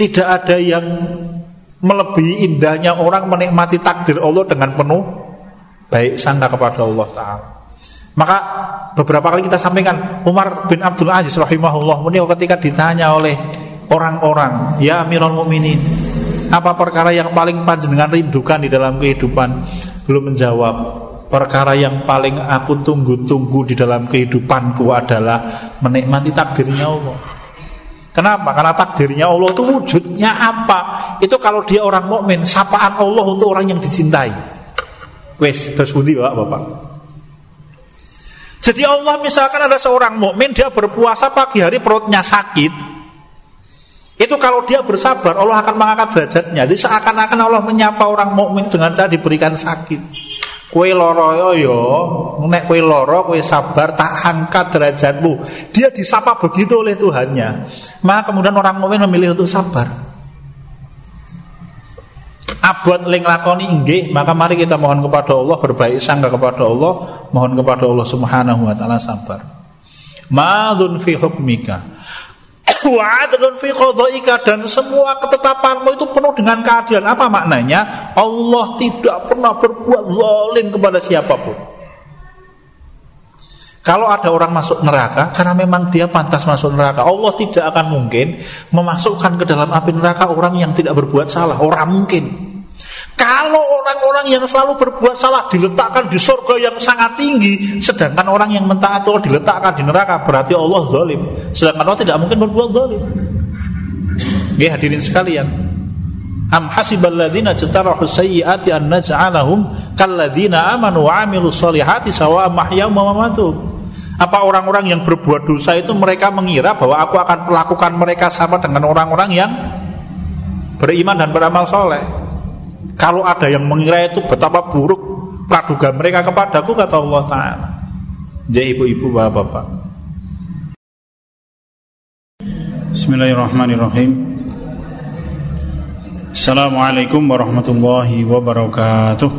Tidak ada yang melebihi indahnya orang menikmati takdir Allah dengan penuh baik sangka kepada Allah Ta'ala. Maka beberapa kali kita sampaikan Umar bin Abdul Aziz rahimahullah ketika ditanya oleh orang-orang, ya Amirul Mukminin, apa perkara yang paling panjenengan rindukan di dalam kehidupan? Belum menjawab. Perkara yang paling aku tunggu-tunggu di dalam kehidupanku adalah menikmati takdirnya Allah. Kenapa? Karena takdirnya Allah itu wujudnya apa? Itu kalau dia orang mukmin, sapaan Allah untuk orang yang dicintai. Wes, terus budi Bapak, Bapak. Jadi Allah misalkan ada seorang mukmin dia berpuasa pagi hari perutnya sakit. Itu kalau dia bersabar Allah akan mengangkat derajatnya. Jadi seakan-akan Allah menyapa orang mukmin dengan cara diberikan sakit. Kue loro yo yo, nek kue loro, kue sabar, tak angkat derajatmu. Dia disapa begitu oleh Tuhannya. Maka kemudian orang mukmin memilih untuk sabar. Abad ling lakoni inggih, maka mari kita mohon kepada Allah berbaik sangka kepada Allah, mohon kepada Allah Subhanahu wa taala sabar. Ma'dzun fi hukmika wa fi qadaika dan semua ketetapanmu itu penuh dengan keadilan. Apa maknanya? Allah tidak pernah berbuat zalim kepada siapa pun. Kalau ada orang masuk neraka karena memang dia pantas masuk neraka, Allah tidak akan mungkin memasukkan ke dalam api neraka orang yang tidak berbuat salah. Orang mungkin. Kalau orang-orang yang selalu berbuat salah diletakkan di surga yang sangat tinggi, sedangkan orang yang mentaati Allah diletakkan di neraka, berarti Allah zalim. Sedangkan Allah tidak mungkin berbuat zalim. Ya hadirin sekalian. Am hasibal ladzina jatarahu sayyiati an naj'alahum kalladzina amanu wa amilus solihati sawa mahyahum wa mamatuhum. Apa orang-orang yang berbuat dosa itu mereka mengira bahwa aku akan melakukan mereka sama dengan orang-orang yang beriman dan beramal soleh. Kalau ada yang mengira itu betapa buruk praduga mereka kepadaku kata Allah Ta'ala. Jadi ibu-ibu bapak-bapak. Bismillahirrahmanirrahim. Assalamualaikum warahmatullahi wabarakatuh.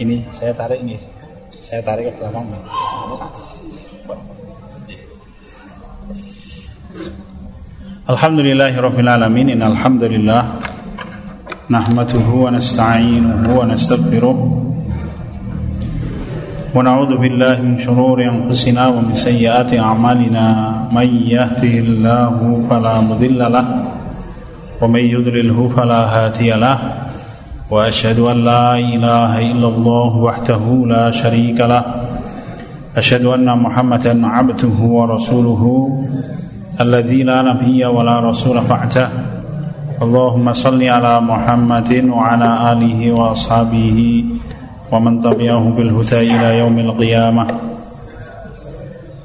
Ini saya tarik ini. Saya tarik ke belakang. Alhamdulillahi Rabbil Alamin Innal hamdalillah Nahmatuhu wa nasta'inuhu wa nastaghfiruh Wa na'udhu billahi min shururi anfusina wa min sayyiati a'malina Man yahdihillahu fala mudilla lah Wa man yudlilhu fala hatiya lah Wa ashhadu an la ilaha illallah wahdahu la sharika lah Ashhadu anna Muhammadan abduhu wa rasuluhu الذي لا نبي ولا رسول بعده اللهم صل على محمد وعلى آله وأصحابه ومن تبعه بالهدى إلى يوم القيامة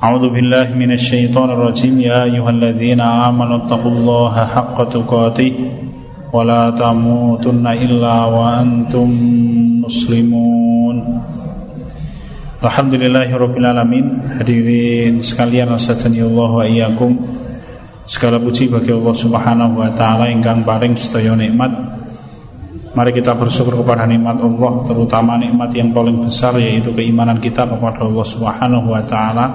أعوذ بالله من الشيطان الرجيم يا أيها الذين آمنوا اتقوا الله حق تقاته ولا تموتن إلا وأنتم مسلمون Alhamdulillahirrabbilalamin Hadirin sekalian Asadani Allah wa iyyakum Segala puji bagi Allah Subhanahu wa taala ingkang paring sedaya nikmat. Mari kita bersyukur kepada nikmat Allah, terutama nikmat yang paling besar yaitu keimanan kita kepada Allah Subhanahu wa taala.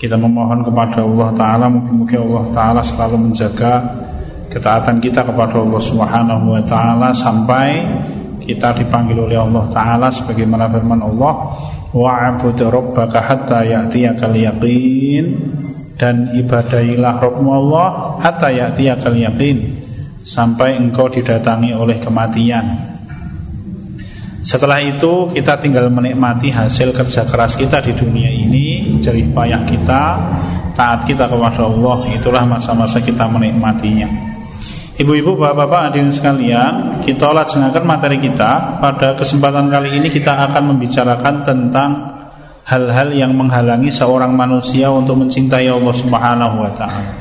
Kita memohon kepada Allah taala mungkin-mungkin Allah taala selalu menjaga ketaatan kita kepada Allah Subhanahu wa taala sampai kita dipanggil oleh Allah taala sebagaimana firman Allah wa'bud rabbaka hatta ya'tiyakal yaqin dan ibadahilah Rabbmu Allah hatta ya'tiyakal yaqin sampai engkau didatangi oleh kematian. Setelah itu kita tinggal menikmati hasil kerja keras kita di dunia ini, jerih payah kita, taat kita kepada Allah, itulah masa-masa kita menikmatinya. Ibu-ibu, bapak-bapak, hadirin sekalian, kita laksanakan materi kita. Pada kesempatan kali ini kita akan membicarakan tentang hal-hal yang menghalangi seorang manusia untuk mencintai Allah Subhanahu wa taala.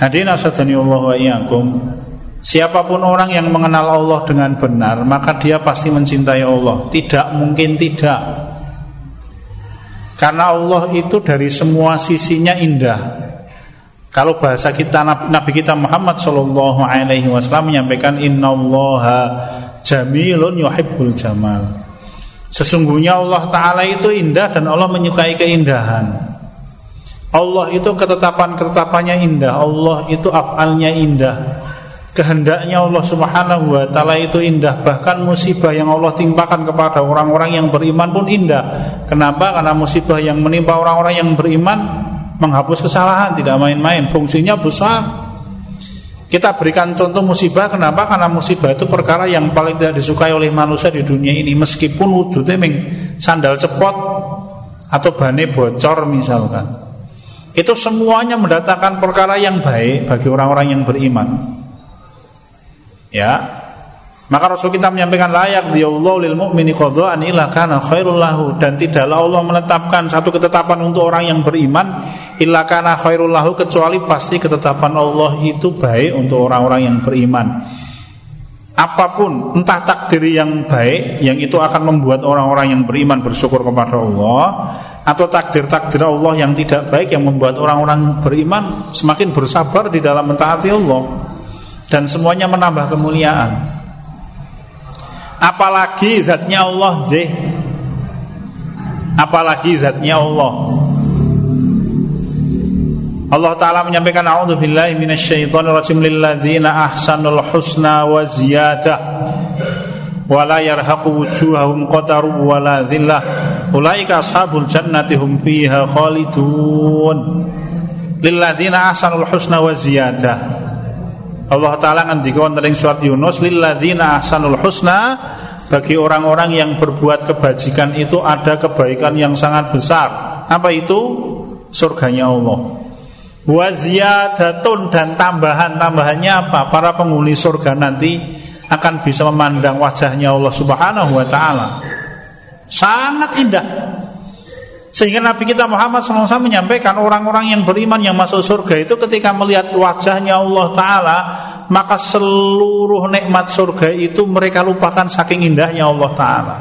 Hadirin asadani Allah wa iyyakum. Siapa pun orang yang mengenal Allah dengan benar, maka dia pasti mencintai Allah. Tidak mungkin tidak. Karena Allah itu dari semua sisinya indah. Kalau bahasa kita Nabi kita Muhammad Shallallahu Alaihi Wasallam menyampaikan Inna Allah jamilun yuhibbul jamal. Sesungguhnya Allah Ta'ala itu indah dan Allah menyukai keindahan Allah itu ketetapan-ketetapannya indah Allah itu afalnya indah Kehendaknya Allah Subhanahu wa taala itu indah, bahkan musibah yang Allah timpakan kepada orang-orang yang beriman pun indah. Kenapa? Karena musibah yang menimpa orang-orang yang beriman menghapus kesalahan, tidak main-main, fungsinya besar. Kita berikan contoh musibah kenapa? Karena musibah itu perkara yang paling tidak disukai oleh manusia di dunia ini meskipun wujudnya ming sandal cepot atau bane bocor misalkan. Itu semuanya mendatangkan perkara yang baik bagi orang-orang yang beriman. Ya. Maka Rasul kita menyampaikan layak Allah lil mu'mini qadha'an illa kana khairul lahu dan tidaklah Allah menetapkan satu ketetapan untuk orang yang beriman illa kana khairul lahu kecuali pasti ketetapan Allah itu baik untuk orang-orang yang beriman. Apa pun entah takdir yang baik yang itu akan membuat orang-orang yang beriman bersyukur kepada Allah atau takdir-takdir Allah yang tidak baik yang membuat orang-orang beriman semakin bersabar di dalam mentaati Allah dan semuanya menambah kemuliaan. Apalagi zatnya Allah, J. Apalagi zatnya Allah. Allah Ta'ala menyampaikan A'udhu billahi minasyaitonir rajim Lilladzina ahsanul husna wa ziyadah Wa la yarhaqu wujuhahum qataru wa la dhillah Ulaika ashabul jannati hum fiha khalidun. Lilladzina ahsanul husna wa ziyadah Allah taala ngendika wonten surat Yunus lilladzina ahsanul husna bagi orang-orang yang berbuat kebajikan itu ada kebaikan yang sangat besar. Apa itu? Surganya Allah. Waziyadatun dan tambahan-tambahannya apa? Para penghuni surga nanti akan bisa memandang wajahnya Allah Subhanahu wa taala. Sangat indah. Sehingga Nabi kita Muhammad SAW menyampaikan orang-orang yang beriman yang masuk surga itu ketika melihat wajahnya Allah Ta'ala Maka seluruh nikmat surga itu mereka lupakan saking indahnya Allah Ta'ala.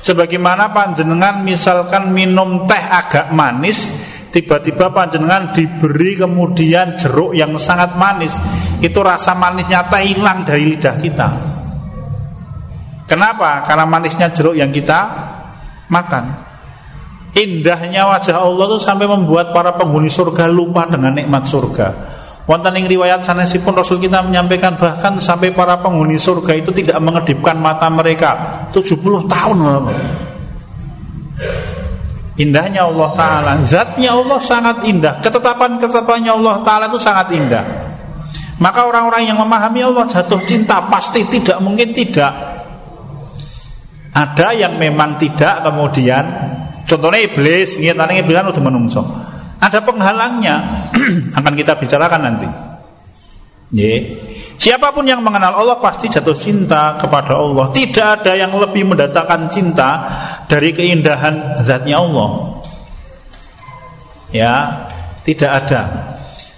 Sebagaimana panjenengan misalkan minum teh agak manis Tiba-tiba panjenengan diberi kemudian jeruk yang sangat manis Itu rasa manisnya teh hilang dari lidah kita. Kenapa? Karena manisnya jeruk yang kita makan Indahnya wajah Allah itu sampai membuat para penghuni surga lupa dengan nikmat surga. Wonten ing riwayat sanesipun Rasul kita menyampaikan bahkan sampai para penghuni surga itu tidak mengedipkan mata mereka. 70 tahun. Indahnya Allah Ta'ala. Zatnya Allah sangat indah. Ketetapan-ketetapannya Allah Ta'ala itu sangat indah. Maka orang-orang yang memahami Allah jatuh cinta Pasti tidak mungkin tidak. Ada yang memang tidak Kemudian Contohnya iblis, ngitannya iblis kan udah menungso. Ada penghalangnya, akan kita bicarakan nanti. Ye. Siapa pun yang mengenal Allah pasti jatuh cinta kepada Allah. Tidak ada yang lebih mendatangkan cinta dari keindahan zatnya Allah. Ya, tidak ada.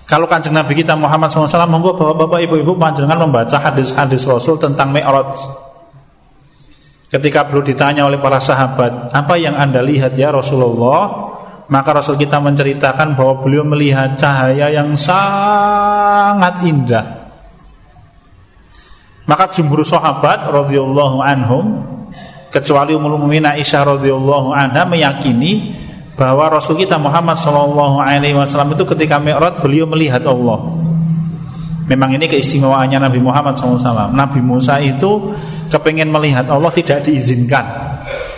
Kalau kanjeng Nabi kita Muhammad SAW monggo bapak-bapak ibu-ibu panjenengan membaca hadis-hadis Rasul tentang Mi'raj Ketika perlu ditanya oleh para sahabat, apa yang anda lihat ya Rasulullah? Maka Rasul kita menceritakan bahwa beliau melihat cahaya yang sangat indah. Maka jumhur sahabat radhiyallahu anhum kecuali Ummul Mukminin Aisyah radhiyallahu anha meyakini bahwa Rasul kita Muhammad sallallahu alaihi wasallam itu ketika Mi'raj beliau melihat Allah. Memang ini keistimewaannya Nabi Muhammad SAW Nabi Musa itu kepengen melihat Allah tidak diizinkan.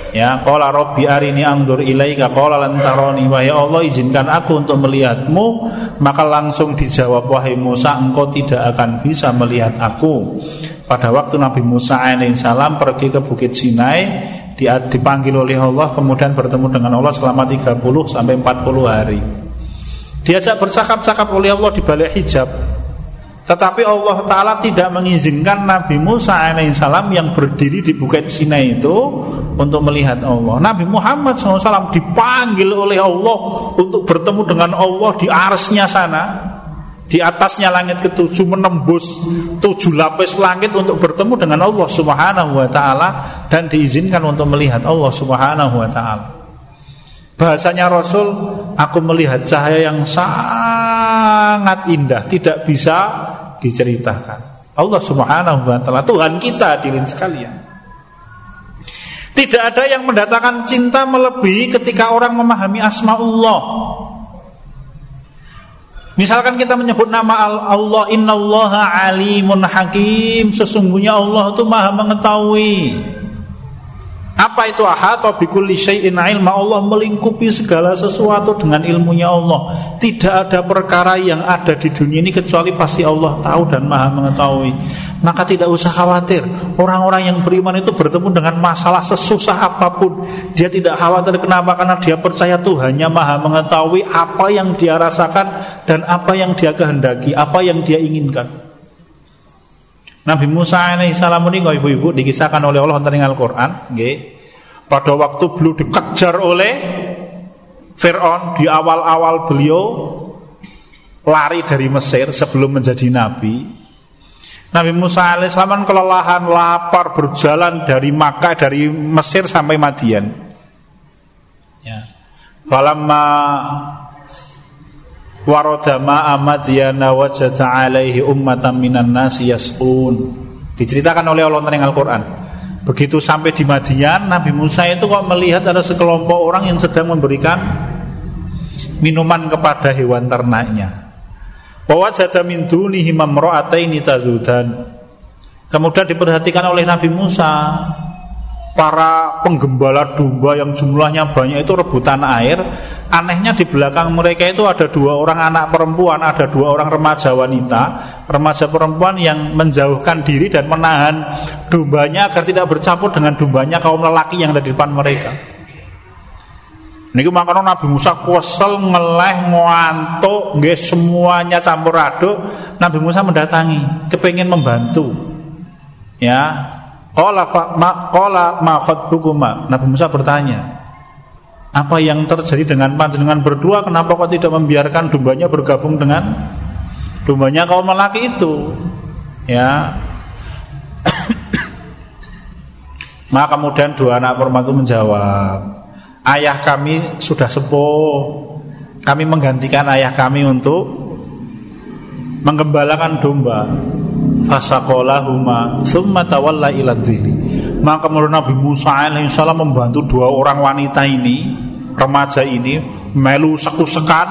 Ya, qala rabbi arini anzur ilaika qala lan tarani wa ya Allah izinkan aku untuk melihatmu. Maka langsung dijawab wahai Musa engkau tidak akan bisa melihat aku. Pada waktu Nabi Musa alaihissalam pergi ke Bukit Sinai dipanggil oleh Allah kemudian bertemu dengan Allah selama 30 sampai 40 hari. Diajak bercakap-cakap oleh Allah di balik hijab tetapi Allah Ta'ala tidak mengizinkan Nabi Musa alaihissalam yang berdiri di Bukit Sinai itu untuk melihat Allah. Nabi Muhammad SAW dipanggil oleh Allah untuk bertemu dengan Allah di arsnya sana. Di atasnya langit ketujuh menembus tujuh lapis langit untuk bertemu dengan Allah Subhanahu wa taala dan diizinkan untuk melihat Allah Subhanahu wa taala. Bahasanya Rasul, aku melihat cahaya yang sangat indah, tidak bisa diceritakan. Allah Subhanahu wa taala Tuhan kita hadirin sekalian. Tidak ada yang mendatangkan cinta melebihi ketika orang memahami asmaullah. Misalkan kita menyebut nama Allah Innallaha alimun hakim Sesungguhnya Allah itu maha mengetahui apa itu ahad bikulli syai'in ilma Allah melingkupi segala sesuatu dengan ilmunya Allah. Tidak ada perkara yang ada di dunia ini kecuali pasti Allah tahu dan Maha mengetahui. Maka tidak usah khawatir. Orang-orang yang beriman itu bertemu dengan masalah sesusah apa pun, dia tidak khawatir kenapa? Karena dia percaya Tuhannya Maha mengetahui apa yang dia rasakan dan apa yang dia kehendaki, apa yang dia inginkan. Nabi Musa alaihissalam ini kalau ibu-ibu dikisahkan oleh Allah tentang Al-Quran Pada waktu beliau dikejar oleh Fir'aun di awal-awal beliau lari dari Mesir sebelum menjadi Nabi. Nabi Musa alaihissalam kelelahan, lapar, berjalan dari Makkah, dari Mesir sampai Madian. Ya. Falamma Waroda ma'a madyana wajada alaihi ummatan minan nasi yas'un Diceritakan oleh Allah tentang Al-Quran. Begitu sampai di Madian Nabi Musa itu kok melihat ada sekelompok orang yang sedang memberikan Minuman kepada hewan ternaknya. Wawajada min dunihi mamro'ataini tazudan Kemudian diperhatikan oleh Nabi Musa para penggembala domba yang jumlahnya banyak itu rebutan air. Anehnya di belakang mereka itu ada dua orang anak perempuan Ada dua orang remaja wanita. Remaja perempuan yang menjauhkan diri dan menahan dombanya Agar tidak bercampur dengan dombanya kaum lelaki yang ada di depan mereka. Ini makanya Nabi Musa kuasel ngeleh ngantuk nggak semuanya campur aduk. Nabi Musa mendatangi kepengen membantu. Ya Qala ma qala ma khatbukuma. Nabi Musa bertanya, apa yang terjadi dengan panjenengan berdua kenapa kok tidak membiarkan dombanya bergabung dengan dombanya kaum lelaki itu? Ya. Maka kemudian dua anak perempuan itu menjawab, ayah kami sudah sepuh. Kami menggantikan ayah kami untuk menggembalakan domba fasakolahuma summa tawalla ila dhili. Maka menurut Nabi Musa alaihissalam membantu dua orang wanita ini remaja ini melu seku-sekan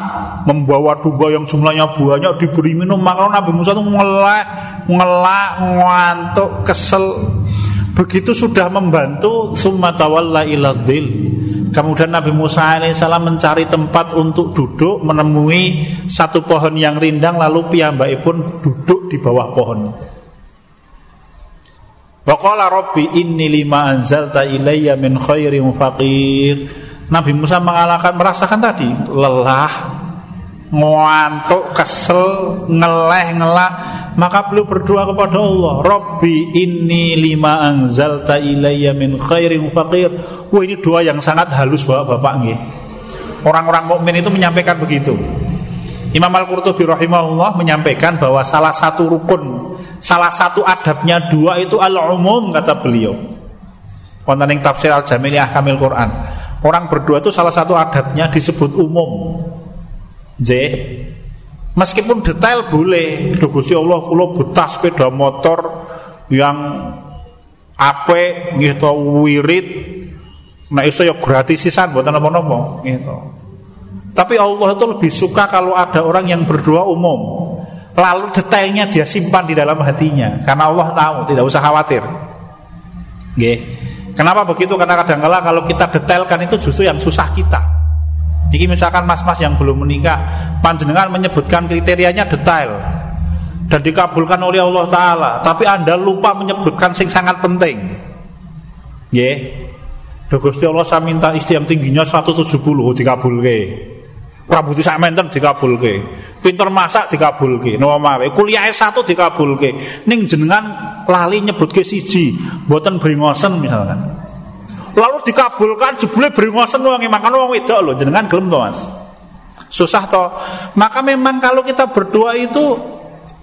membawa domba yang jumlahnya banyak diberi minum. Maka Nabi Musa itu ngelak ngelak ngantuk kesel. Begitu sudah membantu summa tawalla ila dhili Kemudian Nabi Musa alaihissalam mencari tempat untuk duduk menemui satu pohon yang rindang lalu piyambai pun duduk di bawah pohon. Waqala Rabbi lima anzalta ilayya min khairi faqir. Nabi Musa mengalahkan merasakan tadi lelah, ngantuk, kesel, ngeleh, ngelak. Maka beliau berdoa kepada Allah Rabbi inni lima anzalta ilayya min khairin faqir. Wah ini doa yang sangat halus bapak-bapak nggih. Orang-orang mukmin itu menyampaikan begitu. Imam Al-Qurtubi rahimahullah menyampaikan bahwa salah satu rukun Salah satu adabnya dua itu al-umum kata beliau. Wonten tafsir Al-Jamili Ahkamil Quran. Orang berdua itu salah satu adabnya disebut umum J Meskipun detail boleh, Duh Gusti Allah kula betah sepeda motor yang nggih to wirid nek iso ya gratisisan mboten napa-napa gitu. Tapi Allah itu lebih suka kalau ada orang yang berdoa umum. Lalu detailnya dia simpan di dalam hatinya karena Allah tahu, tidak usah khawatir. Nggih. Kenapa begitu? Karena kadang-kala kalau kita detailkan itu justru yang susah kita. Jadi misalkan mas-mas yang belum menikah Panjenengan menyebutkan kriterianya detail Dan dikabulkan oleh Allah Ta'ala. Tapi anda lupa menyebutkan sing sangat penting. Ya yeah. Gusti Allah saya minta istri yang tingginya 170 dikabulke. Saya menten dikabulke. Pinter masak dikabulke. Nomare kuliah S1 dikabulke. Ning jenengan lali nyebut ke siji. Buatan beringosen misalkan lalu dikabulkan jebule beringosen wong makan wong wedok lho jenengan gelem to Mas? Susah toh maka memang kalau kita berdoa itu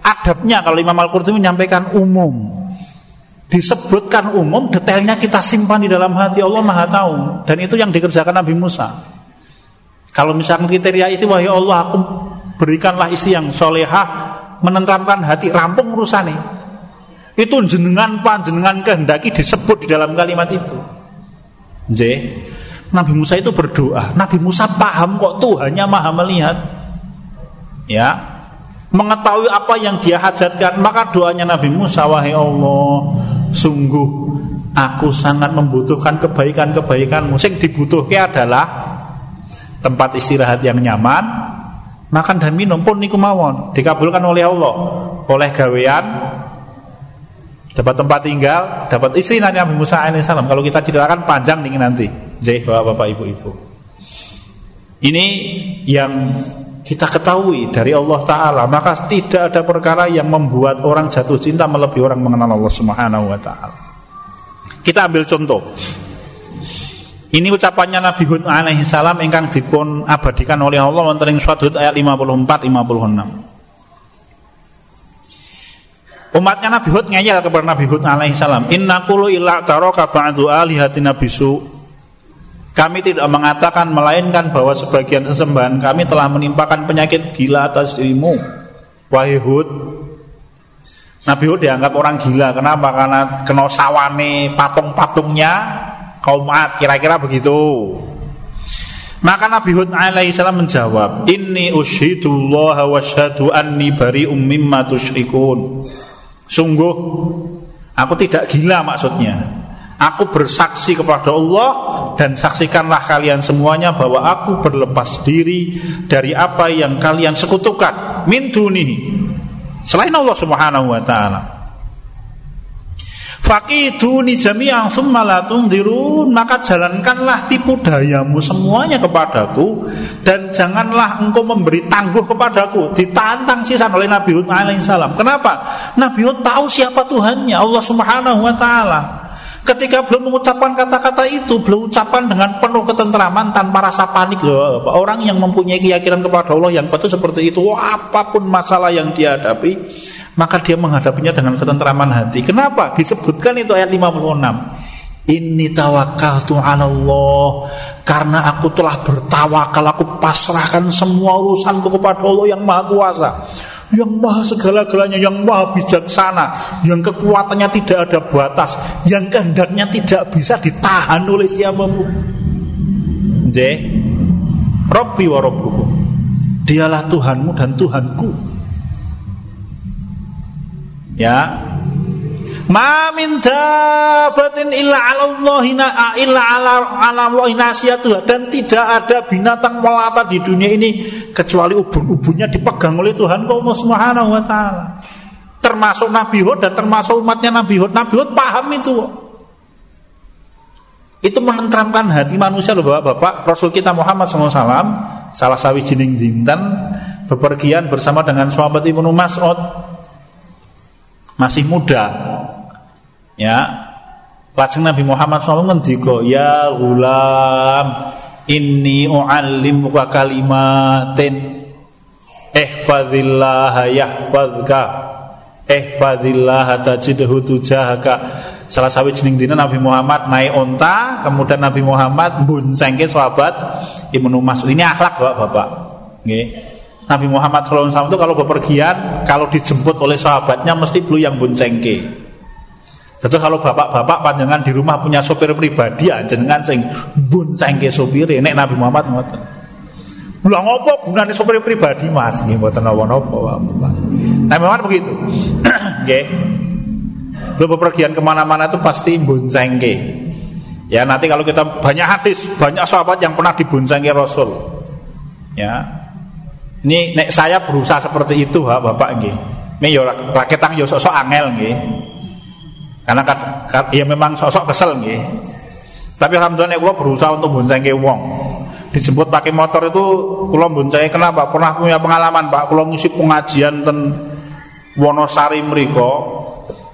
adabnya kalau Imam Al-Qurtubi menyampaikan umum. Disebutkan umum detailnya kita simpan di dalam hati Allah Maha tahu. Dan itu yang dikerjakan Nabi Musa. Kalau misalkan kriteria itu wahai Allah aku berikanlah isi yang solehah menentramkan hati rampung urusannya itu jenengan panjenengan kehendaki disebut di dalam kalimat itu J. Nabi Musa itu berdoa. Nabi Musa paham kok Tuhannya maha melihat. Ya, mengetahui apa yang dia hajatkan. Maka doanya Nabi Musa, wahai Allah, sungguh aku sangat membutuhkan kebaikan-kebaikanmu. Sing dibutuhkan adalah tempat istirahat yang nyaman, makan dan minum pun niku mawon dikabulkan oleh Allah, oleh gawean dapat tempat tinggal, dapat istri nanti Nabi Musa alaihissalam. Kalau kita ceritakan panjang nih nanti. Jai bapak-bapak ibu-ibu. Ini yang kita ketahui dari Allah Taala. Maka tidak ada perkara yang membuat orang jatuh cinta melebihi orang mengenal Allah Subhanahu Wa Taala. Kita ambil contoh. Ini ucapannya Nabi Hud alaihissalam ingkang dipun abadikan oleh Allah wonten ing suatu ayat 54 56. Umatnya Nabi Hud ngeyel kepada Nabi Hud alaihi salam, "Inna qulu illa taraka ba'du alihatina bisu." Kami tidak mengatakan melainkan bahwa sebagian sesembahan kami telah menimpakan penyakit gila atas dirimu. Wahai Hud, Nabi Hud dianggap orang gila. Kenapa? Karena kena sawane patung-patungnya kaum Ad, kira-kira begitu. Maka Nabi Hud alaihi salam menjawab, "Inni usyhidullah wa syahadu anni bari'um mimma tusyrikun." Sungguh aku tidak gila maksudnya. Aku bersaksi kepada Allah dan saksikanlah kalian semuanya bahwa aku berlepas diri dari apa yang kalian sekutukan min dunihi selain Allah Subhanahu wa taala. Fakiduni jami'an summa la dirun Maka jalankanlah tipu dayamu semuanya kepadaku Dan janganlah engkau memberi tangguh kepadaku Ditantang sisan oleh Nabi Hud alaihissalam Kenapa? Nabi Hud tahu siapa Tuhannya Allah subhanahu wa ta'ala Ketika belum mengucapkan kata-kata itu, belum ucapan dengan penuh ketentraman tanpa rasa panik loh. Orang yang mempunyai keyakinan kepada Allah yang betul seperti itu, wah, apa pun masalah yang dia hadapi, maka dia menghadapinya dengan ketentraman hati. Kenapa? Disebutkan itu ayat 56. Ini tawakal Tuhan Allah Karena aku telah bertawakal Aku pasrahkan semua urusanku kepada Allah yang maha kuasa yang maha segala-galanya, yang maha bijaksana, yang kekuatannya tidak ada batas, yang kehendaknya tidak bisa ditahan oleh siapa pun. J. Robbi wa Rabbukum. Dialah Tuhanmu dan Tuhanku. Ya, Ma min dabatin illa 'ala Allahi illa 'ala 'ala dan tidak ada binatang melata di dunia ini kecuali ubun-ubunnya dipegang oleh Tuhan Allah Subhanahu wa taala. Termasuk Nabi Hud dan termasuk umatnya Nabi Hud. Nabi Hud paham itu. Itu menentramkan hati manusia loh Bapak-bapak. Rasul kita Muhammad SAW salah sawijining dinten bepergian bersama dengan sahabat Ibnu Mas'ud masih muda Ya. Lajeng Nabi Muhammad SAW ngendika, "Ya gulam, inni u'allimuka kalimatin ihfazillah yahfazka ihfazillah tajidhu tujahaka." Salah satu jenis dina Nabi Muhammad naik onta, kemudian Nabi Muhammad buncengke sahabat Ibnu Mas'ud. Ini akhlak Bapak-bapak. Nggih. Nabi Muhammad SAW itu kalau bepergian, kalau dijemput oleh sahabatnya mesti beliau yang buncengke. Tentu kalau bapak-bapak panjangan di rumah punya sopir pribadi jenengan sing boncengke sopir nek Nabi Muhammad ngoten. Lha ngopo gunane sopir pribadi Mas? Nggih mboten napa-napa Nabi Muhammad begitu. Nggih. Lu bepergian ke mana-mana itu pasti boncengke. Ya nanti kalau kita banyak hadis, banyak sahabat yang pernah diboncengke Rasul. Ya. Ini nek saya berusaha seperti itu ha Bapak nggih. Nek yo raketang yo sosok angel nggih. Karena kan, kan ya memang sosok kesel nih. Tapi alhamdulillah gue berusaha untuk boncengke wong. Disebut pakai motor itu kalau boncengke kenapa? Pernah punya pengalaman Pak, kalau ngisi pengajian ten Wonosari mriko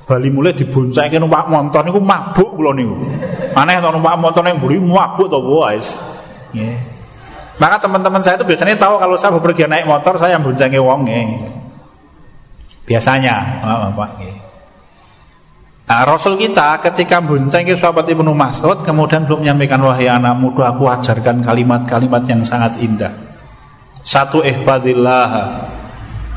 Bali mulai diboncengke numpak motor niku mabuk kula niku. Aneh to numpak motor yang buri mabuk to guys. Yeah. Maka teman-teman saya itu biasanya tahu kalau saya bepergian naik motor saya yang boncengke wong Biasanya, Pak. Nah, Rasul kita ketika bonceng ke sahabat Ibnu Mas'ud kemudian belum menyampaikan wahai anak muda aku ajarkan kalimat-kalimat yang sangat indah. Satu ihfadillah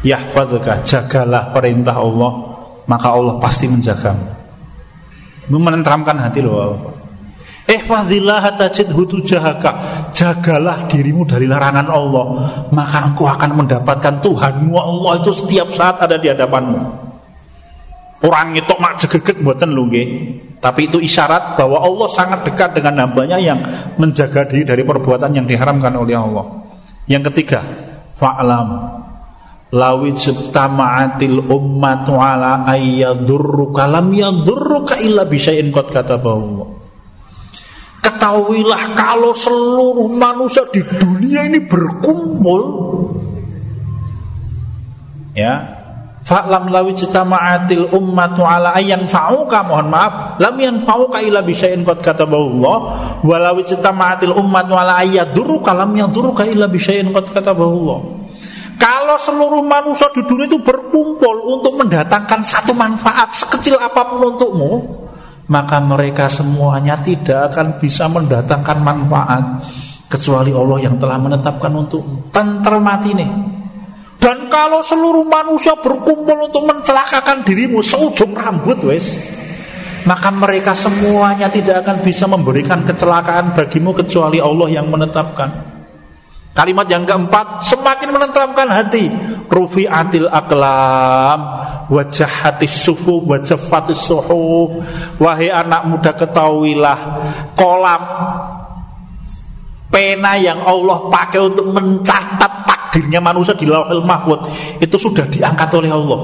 yahfadzuka jagalah perintah Allah maka Allah pasti menjagamu. Menenteramkan hati loh. Ihfazillah tajidhu tujahaka. Jagalah dirimu dari larangan Allah, maka engkau akan mendapatkan Tuhanmu Allah itu setiap saat ada di hadapanmu. Orang itu mak jegeget buatan lu Tapi itu isyarat bahwa Allah sangat dekat dengan hambanya yang menjaga diri dari perbuatan yang diharamkan oleh Allah. Yang ketiga, fa'lam lawi ijtama'atil ummatu ala ayyadurruka lam yadurruka illa bisyai'in qad katabahu Ketahuilah kalau seluruh manusia di dunia ini berkumpul. Ya. Fa'lam lawi jitama'atil ummatu ala ayyan fa'uka mohon maaf. Lam yanfa'uka illa bisyai'in qad katabahu Allah wa lawi jitama'atil ummatu ala ayyaduruka lam yaduruka illa bisyai'in qad katabahu Allah kalau seluruh manusia di dunia itu berkumpul untuk mendatangkan satu manfaat sekecil apa pun untukmu maka mereka semuanya tidak akan bisa mendatangkan manfaat kecuali Allah yang telah menetapkan untuk tentermati nih. Dan kalau seluruh manusia berkumpul untuk mencelakakan dirimu seujung rambut wes, maka mereka semuanya tidak akan bisa memberikan kecelakaan bagimu kecuali Allah yang menetapkan. Kalimat yang keempat semakin menenteramkan hati. Rufi'atil aklam wajah hati suhu wajah fatis suhu wahai anak muda ketahuilah kolam pena yang Allah pakai untuk mencatat takdirnya manusia di lauhil mahfud itu sudah diangkat oleh Allah.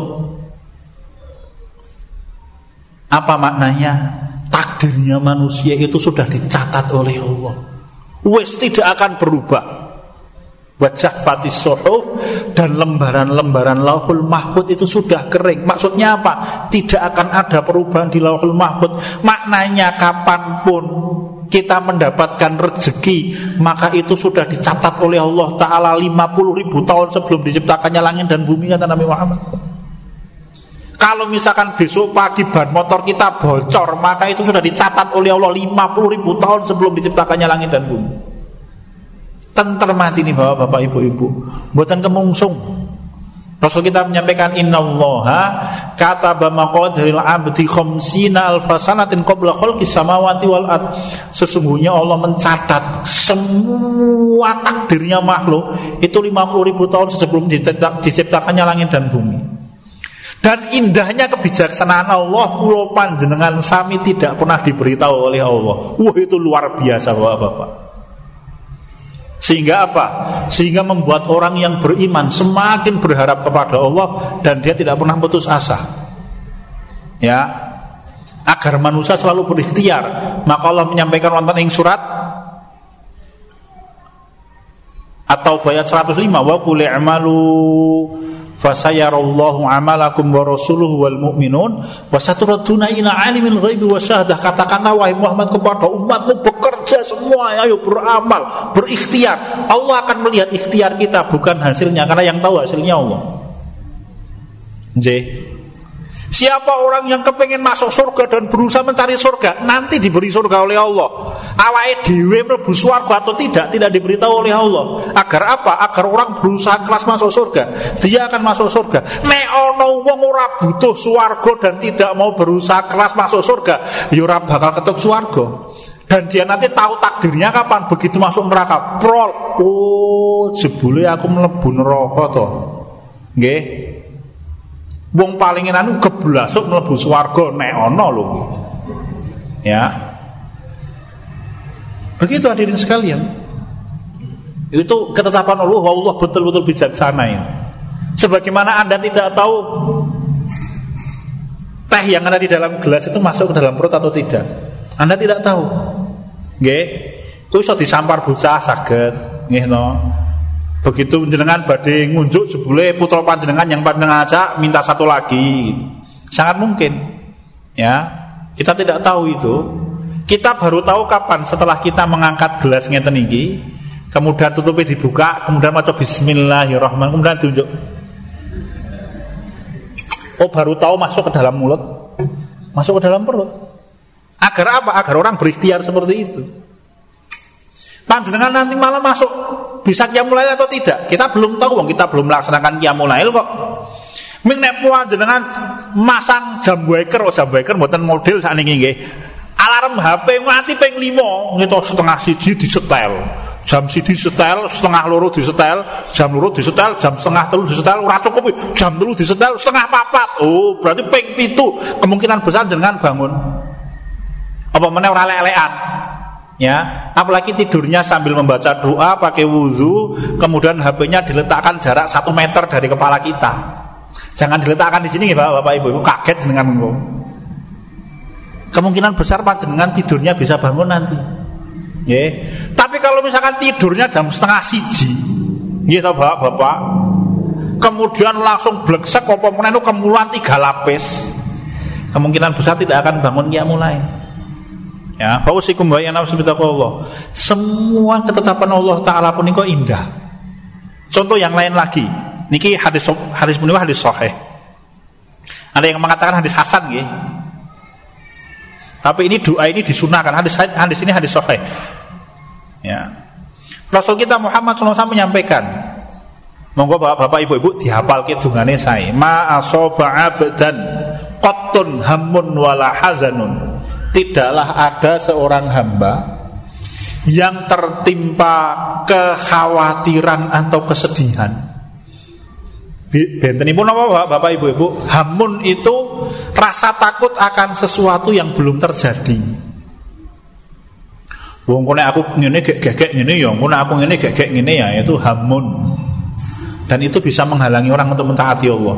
Apa maknanya? Takdirnya manusia itu sudah dicatat oleh Allah. Wes tidak akan berubah wajah fatis suhuf dan lembaran-lembaran lauhul mahfud itu sudah kering. Maksudnya apa? tidak akan ada perubahan di lauhul mahfud. Maknanya kapan pun kita mendapatkan rezeki maka itu sudah dicatat oleh Allah Ta'ala 50 ribu tahun sebelum diciptakannya langit dan bumi kata Nabi Muhammad. Kalau misalkan besok pagi ban motor kita bocor maka itu sudah dicatat oleh Allah 50 ribu tahun sebelum diciptakannya langit dan bumi mati nih bapak-bapak ibu-ibu buatan kemungsung Rasul kita menyampaikan innallaha kata maqadiril abdi khamsina alfasanatin qabla khalqis samawati wal ard. Sesungguhnya Allah mencatat semua takdirnya makhluk itu 50 ribu tahun sebelum diciptakannya langit dan bumi. Dan indahnya kebijaksanaan Allah Pulau panjenengan sami tidak pernah diberitahu oleh Allah Wah itu luar biasa bapak-bapak sehingga apa? Sehingga membuat orang yang beriman semakin berharap kepada Allah dan dia tidak pernah putus asa. Ya. Agar manusia selalu berikhtiar. Maka Allah menyampaikan wonten ing surat atau bayat 105 wa qul fasayarallahu amalakum wa rasuluhu wal mu'minun wa saturaduna ila alimil ghaibi wa syahadah. Katakanlah wahai Muhammad kepada umatmu bekerja semua ayo beramal berikhtiar. Allah akan melihat ikhtiar kita bukan hasilnya karena yang tahu hasilnya Allah. J Siapa orang yang kepengen masuk surga dan berusaha mencari surga Nanti diberi surga oleh Allah. Awai dewe surga atau tidak Tidak diberitahu oleh Allah. Agar apa? Agar orang berusaha kelas masuk surga. Dia akan masuk surga. Nek ono wong ora butuh surga Dan tidak mau berusaha kelas masuk surga Yura ya bakal ketuk surga dan dia nanti tahu takdirnya kapan begitu masuk neraka prol. Oh jebule aku mlebu neraka to. Nggih Wong paling anu geblasuk mlebu swarga nek ana lho. Ya. Begitu hadirin sekalian. Itu ketetapan Allah, Allah betul-betul bijaksana ya. Sebagaimana Anda tidak tahu teh yang ada di dalam gelas itu masuk ke dalam perut atau tidak. Anda tidak tahu. Nggih. Itu bisa disampar bocah saged, nggih no. Begitu jenengan badai ngunjuk jebule putra panjenengan yang panjenengan aja minta satu lagi. Sangat mungkin. Ya. Kita tidak tahu itu. Kita baru tahu kapan setelah kita mengangkat gelas ngeten iki, kemudian tutupi dibuka, kemudian maca bismillahirrahmanirrahim, kemudian tunjuk. Oh, baru tahu masuk ke dalam mulut, masuk ke dalam perut. Agar apa? Agar orang berikhtiar seperti itu. Panjenengan nanti malam masuk bisa kiamulail atau tidak? Kita belum tahu, kita belum melaksanakan kiamulail kok. Ming nek jenengan masang jam waker, oh jam waker mboten model sakniki nggih. Alarm HP mati ping 5 ngeto setengah siji disetel. Jam siji setel, setengah loro disetel, jam loro disetel, jam setengah telu disetel, ora cukup jam telu disetel, setengah papat. Oh, berarti ping pitu kemungkinan besar dengan bangun. Apa meneh ora lelekan? Ya apalagi tidurnya sambil membaca doa pakai wudhu kemudian HP-nya diletakkan jarak satu meter dari kepala kita. Jangan diletakkan di sini ya bapak, bapak ibu, kaget dengan engkau kemungkinan besar panjenengan tidurnya bisa bangun nanti. Ya tapi kalau misalkan tidurnya jam setengah siji gitu bapak bapak. Kemudian langsung bleksek apa menenu kemulan tiga lapis. Kemungkinan besar tidak akan bangun dia mulai Ya, fausikum wa ya nafsu Allah. Semua ketetapan Allah taala pun kok indah. Contoh yang lain lagi. Niki hadis hadis punika hadis sahih. Ada yang mengatakan hadis hasan nggih. Tapi ini doa ini disunahkan. Hadis hadis ini hadis sahih. Ya. Rasul kita Muhammad SAW menyampaikan Monggo bapak-bapak ibu-ibu dihafal ke dungane saya. Ma asoba abdan qattun hamun wala hazanun tidaklah ada seorang hamba yang tertimpa kekhawatiran atau kesedihan. Benten ibu apa bapak ibu ibu Hamun itu rasa takut akan sesuatu yang belum terjadi Wong kone aku ngene gegek ngene ya, kone aku ngene gegek ngene ya, itu hamun. Dan itu bisa menghalangi orang untuk mentaati Allah.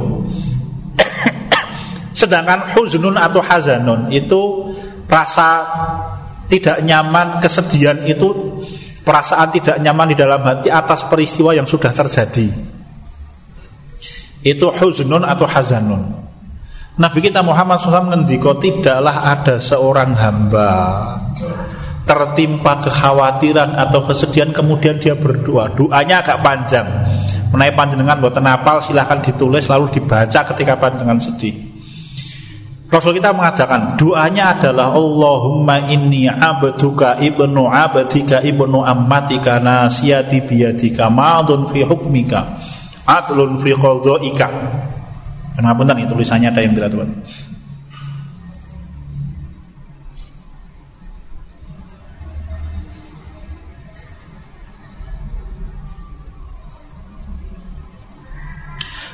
Sedangkan huzunun atau hazanun itu rasa tidak nyaman, kesedihan itu perasaan tidak nyaman di dalam hati atas peristiwa yang sudah terjadi. Itu huznun atau hazanun. Nabi kita Muhammad SAW ngendiko tidaklah ada seorang hamba tertimpa kekhawatiran atau kesedihan kemudian dia berdoa. Doanya agak panjang. Menaik panjenengan buat napal silahkan ditulis lalu dibaca ketika panjenengan sedih. Rasul kita mengatakan doanya adalah Allahumma inni abduka ibnu abdika ibnu ammatika nasiyati biyadika ma'adun fi hukmika adlun fi qadhaika. Kenapa ini tulisannya ada yang tidak tepat.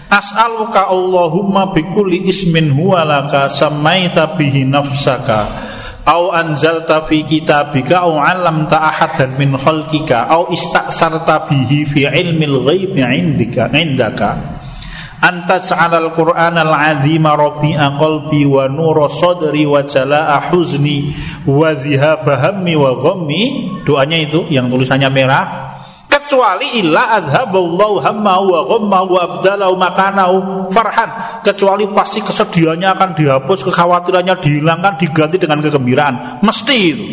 As'aluka Allahumma bikulli ismin huwa laka samaita bihi nafsaka au anzalta fi kitabika au 'allamta ahadan min khalqika au ista'sarta bihi fi ilmil ghaibi 'indika 'indaka. Anta al qur'ana al-'azima rabi'a qalbi wa nura sadri wa jalaa huzni wa dhihaba hammi wa ghammi. Doanya itu yang tulisannya merah kecuali illa adhaballahu hamma wa ghamma wa abdalahu makanahu farhan kecuali pasti kesedihannya akan dihapus kekhawatirannya dihilangkan diganti dengan kegembiraan mesti itu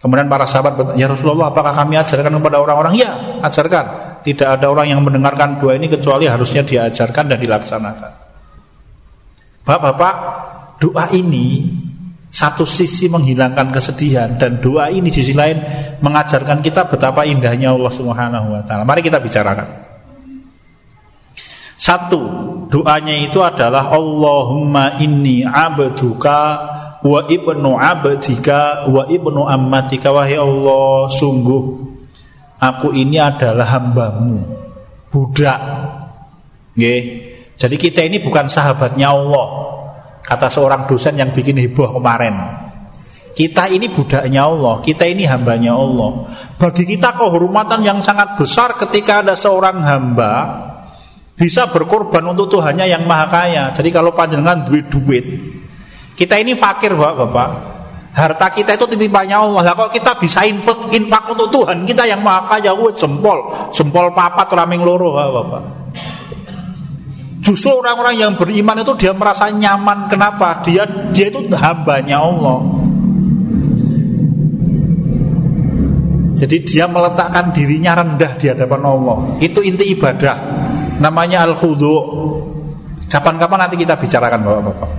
Kemudian para sahabat bertanya, ya Rasulullah apakah kami ajarkan kepada orang-orang? Ya, ajarkan. Tidak ada orang yang mendengarkan dua ini kecuali harusnya diajarkan dan dilaksanakan. Bapak-bapak, doa ini satu sisi menghilangkan kesedihan dan doa ini di sisi lain mengajarkan kita betapa indahnya Allah Subhanahu wa taala. Mari kita bicarakan. Satu, doanya itu adalah Allahumma inni abduka wa ibnu abdika wa ibnu ammatika wahai Allah sungguh aku ini adalah hambamu budak nggih jadi kita ini bukan sahabatnya Allah Kata seorang dosen yang bikin heboh kemarin Kita ini budaknya Allah Kita ini hambanya Allah. Bagi kita kehormatan yang sangat besar Ketika ada seorang hamba Bisa berkorban untuk Tuhannya yang maha kaya. Jadi kalau panjenengan duit-duit Kita ini fakir bapak-bapak Harta kita itu titipannya Allah. Lah kok kita bisa infak, infak untuk Tuhan Kita yang maha kaya? Jempol. Jempol papat raming loro bapak-bapak Justru orang-orang yang beriman itu dia merasa nyaman. Kenapa? Dia dia itu hambanya Allah. Jadi dia meletakkan dirinya rendah di hadapan Allah. Itu inti ibadah. Namanya al-khudu. Kapan-kapan nanti kita bicarakan Bapak-bapak.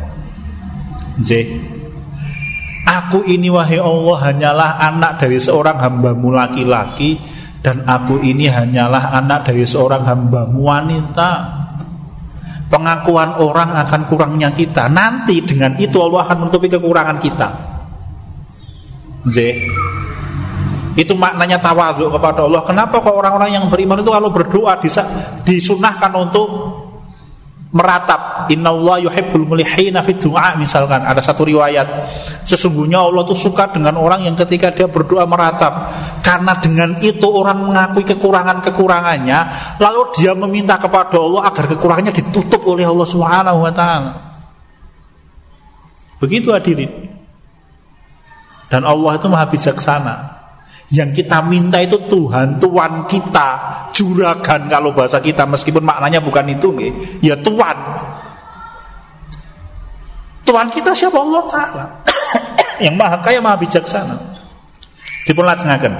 Aku ini wahai Allah hanyalah anak dari seorang hambamu laki-laki dan aku ini hanyalah anak dari seorang hambamu wanita Pengakuan orang akan kurangnya kita. Nanti dengan itu Allah akan menutupi kekurangan kita. Z. Itu maknanya tawadhu kepada Allah. Kenapa kok orang-orang yang beriman itu kalau berdoa disunahkan untuk meratap. Allah yuhibbul mulihina fid du'a misalkan. Ada satu riwayat. Sesungguhnya Allah tuh suka dengan orang yang ketika dia berdoa meratap. Karena dengan itu orang mengakui kekurangan-kekurangannya lalu dia meminta kepada Allah agar kekurangannya ditutup oleh Allah Subhanahu wa taala. Begitu hadirin. Dan Allah itu maha bijaksana yang kita minta itu Tuhan, Tuhan kita, juragan kalau bahasa kita meskipun maknanya bukan itu nih, ya Tuhan. Tuhan kita siapa Allah Taala yang maha kaya maha bijaksana. Dipun lajengaken.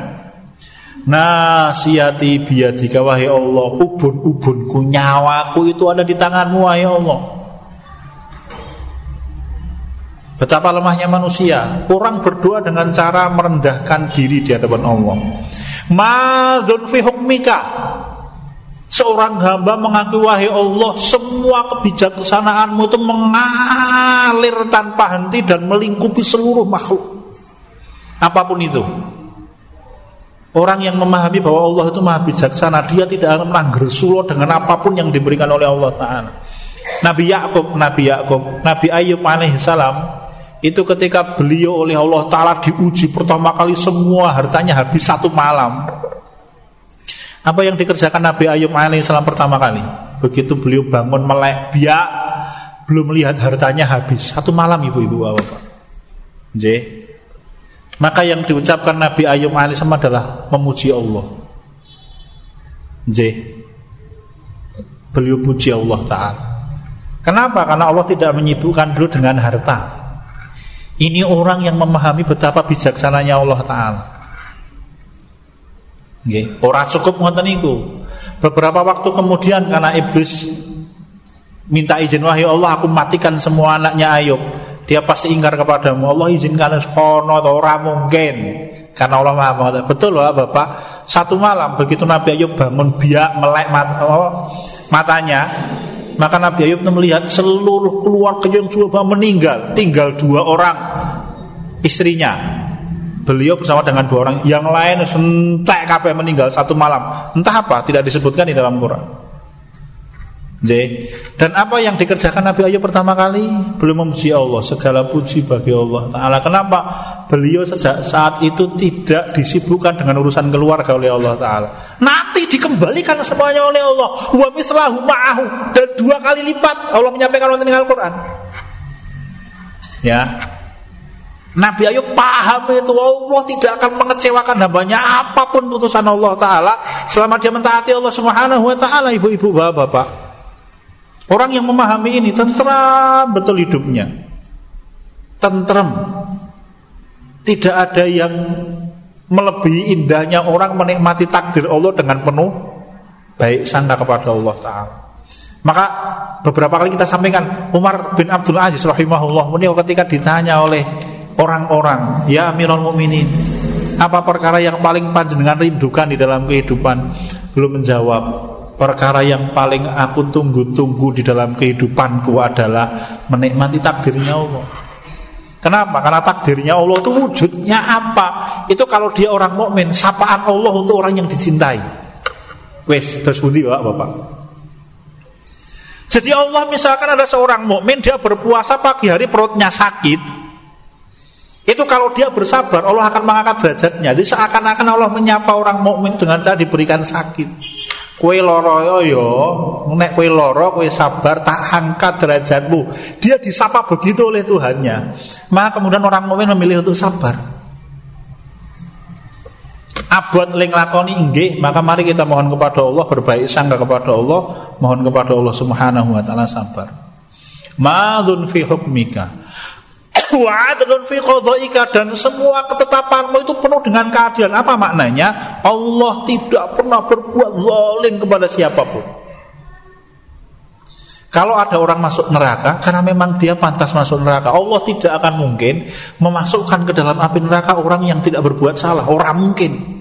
Nasihati biadika wahai Allah, ubun-ubunku nyawaku itu ada di tanganmu wahai Allah. Betapa lemahnya manusia. Orang berdoa dengan cara merendahkan diri di hadapan Allah. Ma'adun fi hukmika. Seorang hamba mengaku wahai Allah Semua kebijaksanaanmu itu mengalir tanpa henti Dan melingkupi seluruh makhluk. Apa pun itu. Orang yang memahami bahwa Allah itu maha bijaksana Dia tidak akan melanggar sulo dengan apa pun yang diberikan oleh Allah Ta'ala. Nabi Yakub, Nabi Yakub, Nabi Ayub alaihissalam itu ketika beliau oleh Allah Ta'ala diuji pertama kali semua hartanya habis satu malam. Apa yang dikerjakan Nabi Ayub alaihissalam pertama kali? Begitu beliau bangun melek biak Belum melihat hartanya habis. Satu malam ibu-ibu bapak J. Maka yang diucapkan Nabi Ayub alaihissalam adalah memuji Allah. J. Beliau puji Allah Ta'ala. Kenapa? Karena Allah tidak menyibukkan dulu dengan harta ini orang yang memahami betapa bijaksananya Allah Taala. Okay. Orang cukup ngoten niku. Beberapa waktu kemudian karena iblis minta izin wahai Allah aku matikan semua anaknya Ayub. Dia pasti ingkar kepadamu. Allah izinkan sekono atau orang mungkin. Karena Allah maha mengatakan Betul loh Bapak Satu malam begitu Nabi Ayub bangun biak melek mata, oh, matanya maka Nabi Ayub melihat seluruh keluarga yang sudah meninggal, tinggal dua orang istrinya. Beliau bersama dengan dua orang yang lain sentek kabeh meninggal satu malam. Entah apa tidak disebutkan di dalam Quran. Dan apa yang dikerjakan Nabi Ayub pertama kali belum memuji Allah segala puji bagi Allah Taala. Kenapa? Beliau sejak saat itu tidak disibukkan dengan urusan keluarga oleh Allah Taala. Nanti dikembalikan semuanya oleh Allah. Wa mislahu ma'ahu dan dua kali lipat Allah menyampaikan wonten Al-Qur'an. Ya. Nabi Ayub paham itu Allah tidak akan mengecewakan hambanya apa pun putusan Allah Taala selama dia mentaati Allah Subhanahu Wa Taala ibu-ibu bapak-bapak. Orang yang memahami ini tentram betul hidupnya. Tentram. Tidak ada yang melebihi indahnya orang menikmati takdir Allah dengan penuh baik sangka kepada Allah taala. Maka beberapa kali kita sampaikan Umar bin Abdul Aziz rahimahullah beliau ketika ditanya oleh orang-orang, "Ya Amirul Mukminin, apa perkara yang paling panjenengan rindukan di dalam kehidupan?" Belum menjawab. Perkara yang paling aku tunggu-tunggu di dalam kehidupanku adalah menikmati takdirnya Allah. Kenapa? Karena takdirnya Allah itu wujudnya apa? Itu kalau dia orang mukmin, sapaan Allah untuk orang yang dicintai. Wes, terus budi Pak, Bapak. Jadi Allah misalkan ada seorang mukmin dia berpuasa pagi hari perutnya sakit. Itu kalau dia bersabar Allah akan mengangkat derajatnya. Jadi seakan-akan Allah menyapa orang mukmin dengan cara diberikan sakit. Kue loro yo nek kue loro, kue sabar, tak angkat derajatmu. Dia disapa begitu oleh Tuhannya. Maka kemudian orang mukmin memilih untuk sabar. Abot ling lakoni inggih, maka mari kita mohon kepada Allah berbaik sangka kepada Allah, mohon kepada Allah Subhanahu wa taala sabar. Ma'dzun fi hukmika fi dan semua ketetapanmu itu penuh dengan keadilan. Apa maknanya? Allah tidak pernah berbuat zalim kepada siapa pun. Kalau ada orang masuk neraka karena memang dia pantas masuk neraka, Allah tidak akan mungkin memasukkan ke dalam api neraka orang yang tidak berbuat salah. Orang mungkin.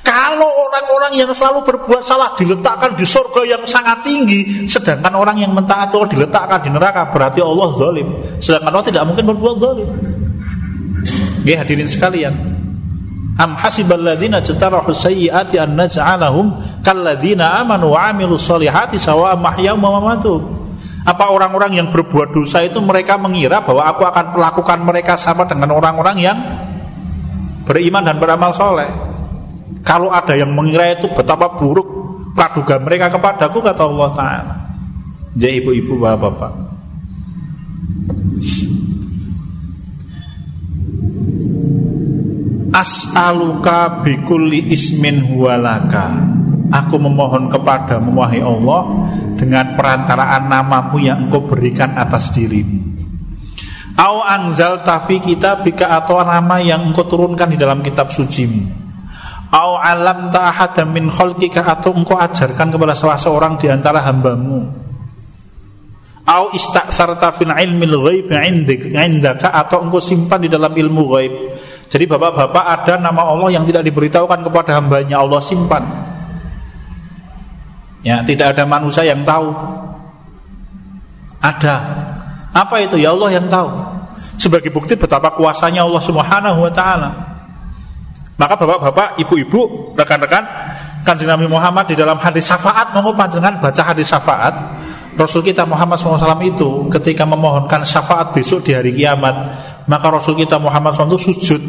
Kalau orang-orang yang selalu berbuat salah diletakkan di surga yang sangat tinggi, sedangkan orang yang mentaati Allah diletakkan di neraka, berarti Allah zalim. Sedangkan Allah tidak mungkin berbuat zalim. Nggih hadirin sekalian. Am hasibal ladzina jatarahu sayyiati an naj'alahum kalladzina amanu wa 'amilus solihati sawa'an mahyahum wa. Apa orang-orang yang berbuat dosa itu mereka mengira bahwa aku akan melakukan mereka sama dengan orang-orang yang beriman dan beramal soleh. Kalau ada yang mengira itu betapa buruk praduga mereka kepadaku kata Allah Taala. Jadi ibu-ibu bapak-bapak. As'aluka bikulli ismin huwalaka Aku memohon kepada wahai Allah Dengan perantaraan namamu yang engkau berikan atas dirimu Au anzal tapi kita bika atau nama yang engkau turunkan di dalam kitab sucimu Au alam ta'ahada min kholkika atau engkau ajarkan kepada salah seorang di antara hambamu Au istaksarta fil ilmil ghaib indaka atau engkau simpan di dalam ilmu ghaib jadi bapak-bapak ada nama Allah yang tidak diberitahukan kepada hambanya Allah simpan. Ya, tidak ada manusia yang tahu. Ada. Apa itu? Ya Allah yang tahu. Sebagai bukti betapa kuasanya Allah Subhanahu wa taala. Maka bapak-bapak, ibu-ibu, rekan-rekan, Kanjeng Nabi Muhammad di dalam hadis syafaat mau panjenengan baca hadis syafaat. Rasul kita Muhammad SAW itu ketika memohonkan syafaat besok di hari kiamat maka Rasul kita Muhammad SAW itu sujud.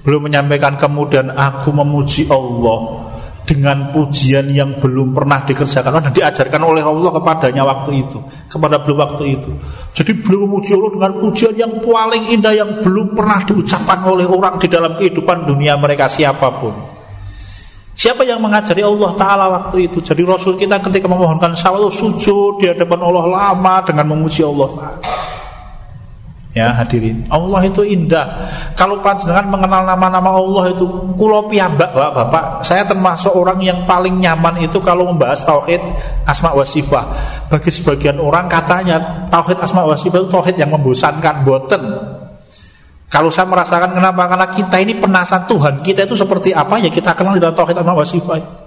Belum menyampaikan kemudian aku memuji Allah dengan pujian yang belum pernah dikerjakan. Dan diajarkan oleh Allah kepadanya waktu itu. Kepada beliau waktu itu. Jadi beliau memuji Allah dengan pujian yang paling indah yang belum pernah diucapkan oleh orang di dalam kehidupan dunia mereka siapa pun. Siapa yang mengajari Allah Ta'ala waktu itu? Jadi Rasul kita ketika memohonkan sawal sujud di hadapan Allah lama dengan memuji Allah Ta'ala Ya hadirin, Allah itu indah. Kalau panjenengan mengenal nama-nama Allah itu kulo piyambak Bapak-bapak, saya termasuk orang yang paling nyaman itu kalau membahas tauhid asma wa sifat. Bagi sebagian orang katanya tauhid asma wa sifat itu tauhid yang membosankan, boten. Kalau saya merasakan kenapa? Karena kita ini penasaran Tuhan kita itu seperti apa ya kita kenal di dalam tauhid asma wa sifat.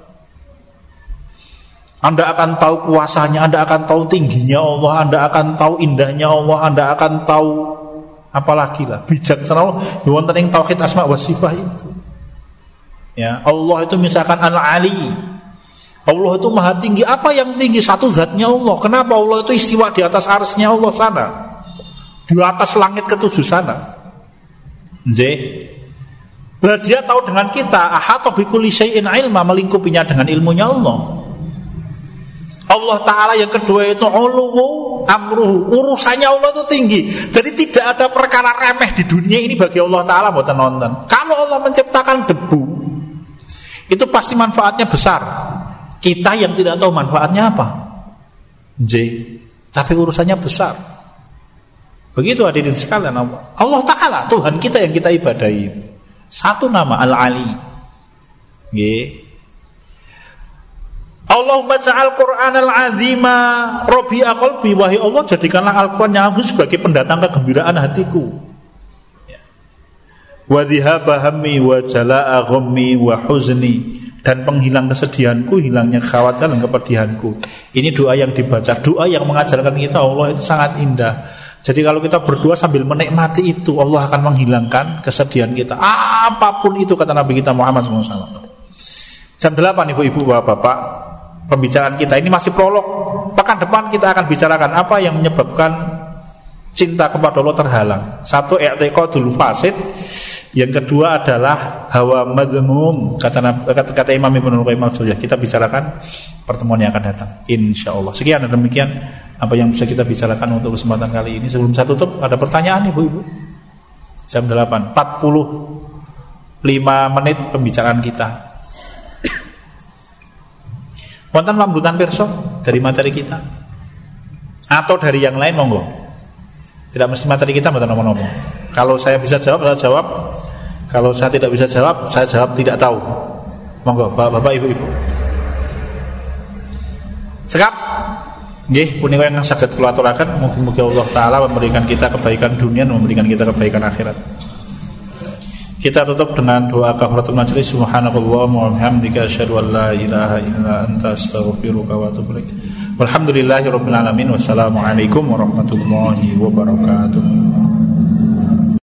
Anda akan tahu kuasanya, Anda akan tahu tingginya Allah, Anda akan tahu indahnya Allah, Anda akan tahu apalagi lah bijaksana Allah. Wonten ing tauhid asma wa sifat itu. Ya, Allah itu misalkan Al-Ali. Allah itu maha tinggi. Apa yang tinggi? Satu zatnya Allah. Kenapa Allah itu istiwa di atas arsnya Allah sana? Di atas langit ketujuh sana. J. Nah, dia tahu dengan kita. Ahata bikuli syai'in ilma melingkupinya dengan ilmunya Allah. Allah Ta'ala yang kedua itu uluhu amruhu. Urusannya Allah itu tinggi. Jadi tidak ada perkara remeh di dunia ini bagi Allah Ta'ala buat nonton. Kalau Allah menciptakan debu Itu pasti manfaatnya besar. Kita yang tidak tahu manfaatnya apa? J. Tapi urusannya besar. Begitu hadirin sekalian Allah. Allah Ta'ala Tuhan kita yang kita ibadahi. Satu nama Al-Ali. G Allahumma ja'al Qur'an al-azima Robi'a qalbi Wahai Allah jadikanlah Al-Quran yang aku sebagai pendatang kegembiraan hatiku ya. Wa dhihaba wa jala'a dan penghilang kesedihanku, hilangnya kekhawatiran dan kepedihanku. Ini doa yang dibaca, doa yang mengajarkan kita Allah itu sangat indah. Jadi kalau kita berdoa sambil menikmati itu, Allah akan menghilangkan kesedihan kita. Apa pun itu kata Nabi kita Muhammad SAW. Jam 8 ibu-ibu bapak-bapak pembicaraan kita ini masih prolog. Pekan depan kita akan bicarakan apa yang menyebabkan cinta kepada Allah terhalang. Satu dulu fasid, yang kedua adalah hawa madmum kata kata, kata Imam Ibnu Qayyim al Kita bicarakan pertemuan yang akan datang insya Allah. Sekian dan demikian apa yang bisa kita bicarakan untuk kesempatan kali ini. Sebelum saya tutup ada pertanyaan Ibu-ibu. Jam 8 45 menit pembicaraan kita. Wonten lambutan perso dari materi kita atau dari yang lain monggo. Tidak mesti materi kita mboten ngomong. Kalau saya bisa jawab saya jawab. Kalau saya tidak bisa jawab saya jawab tidak tahu. Monggo Bapak-bapak Ibu-ibu. Sekap Nggih, punika yang saged kula aturaken mugi-mugi Allah taala memberikan kita kebaikan dunia dan memberikan kita kebaikan akhirat. Kita tutup dengan doa kafaratul majelis subhanakallah wa bihamdika asyhadu an la ilaha illa anta astaghfiruka wa atubu ilaik. Walhamdulillahirabbil alamin wassalamualaikum warahmatullahi wabarakatuh.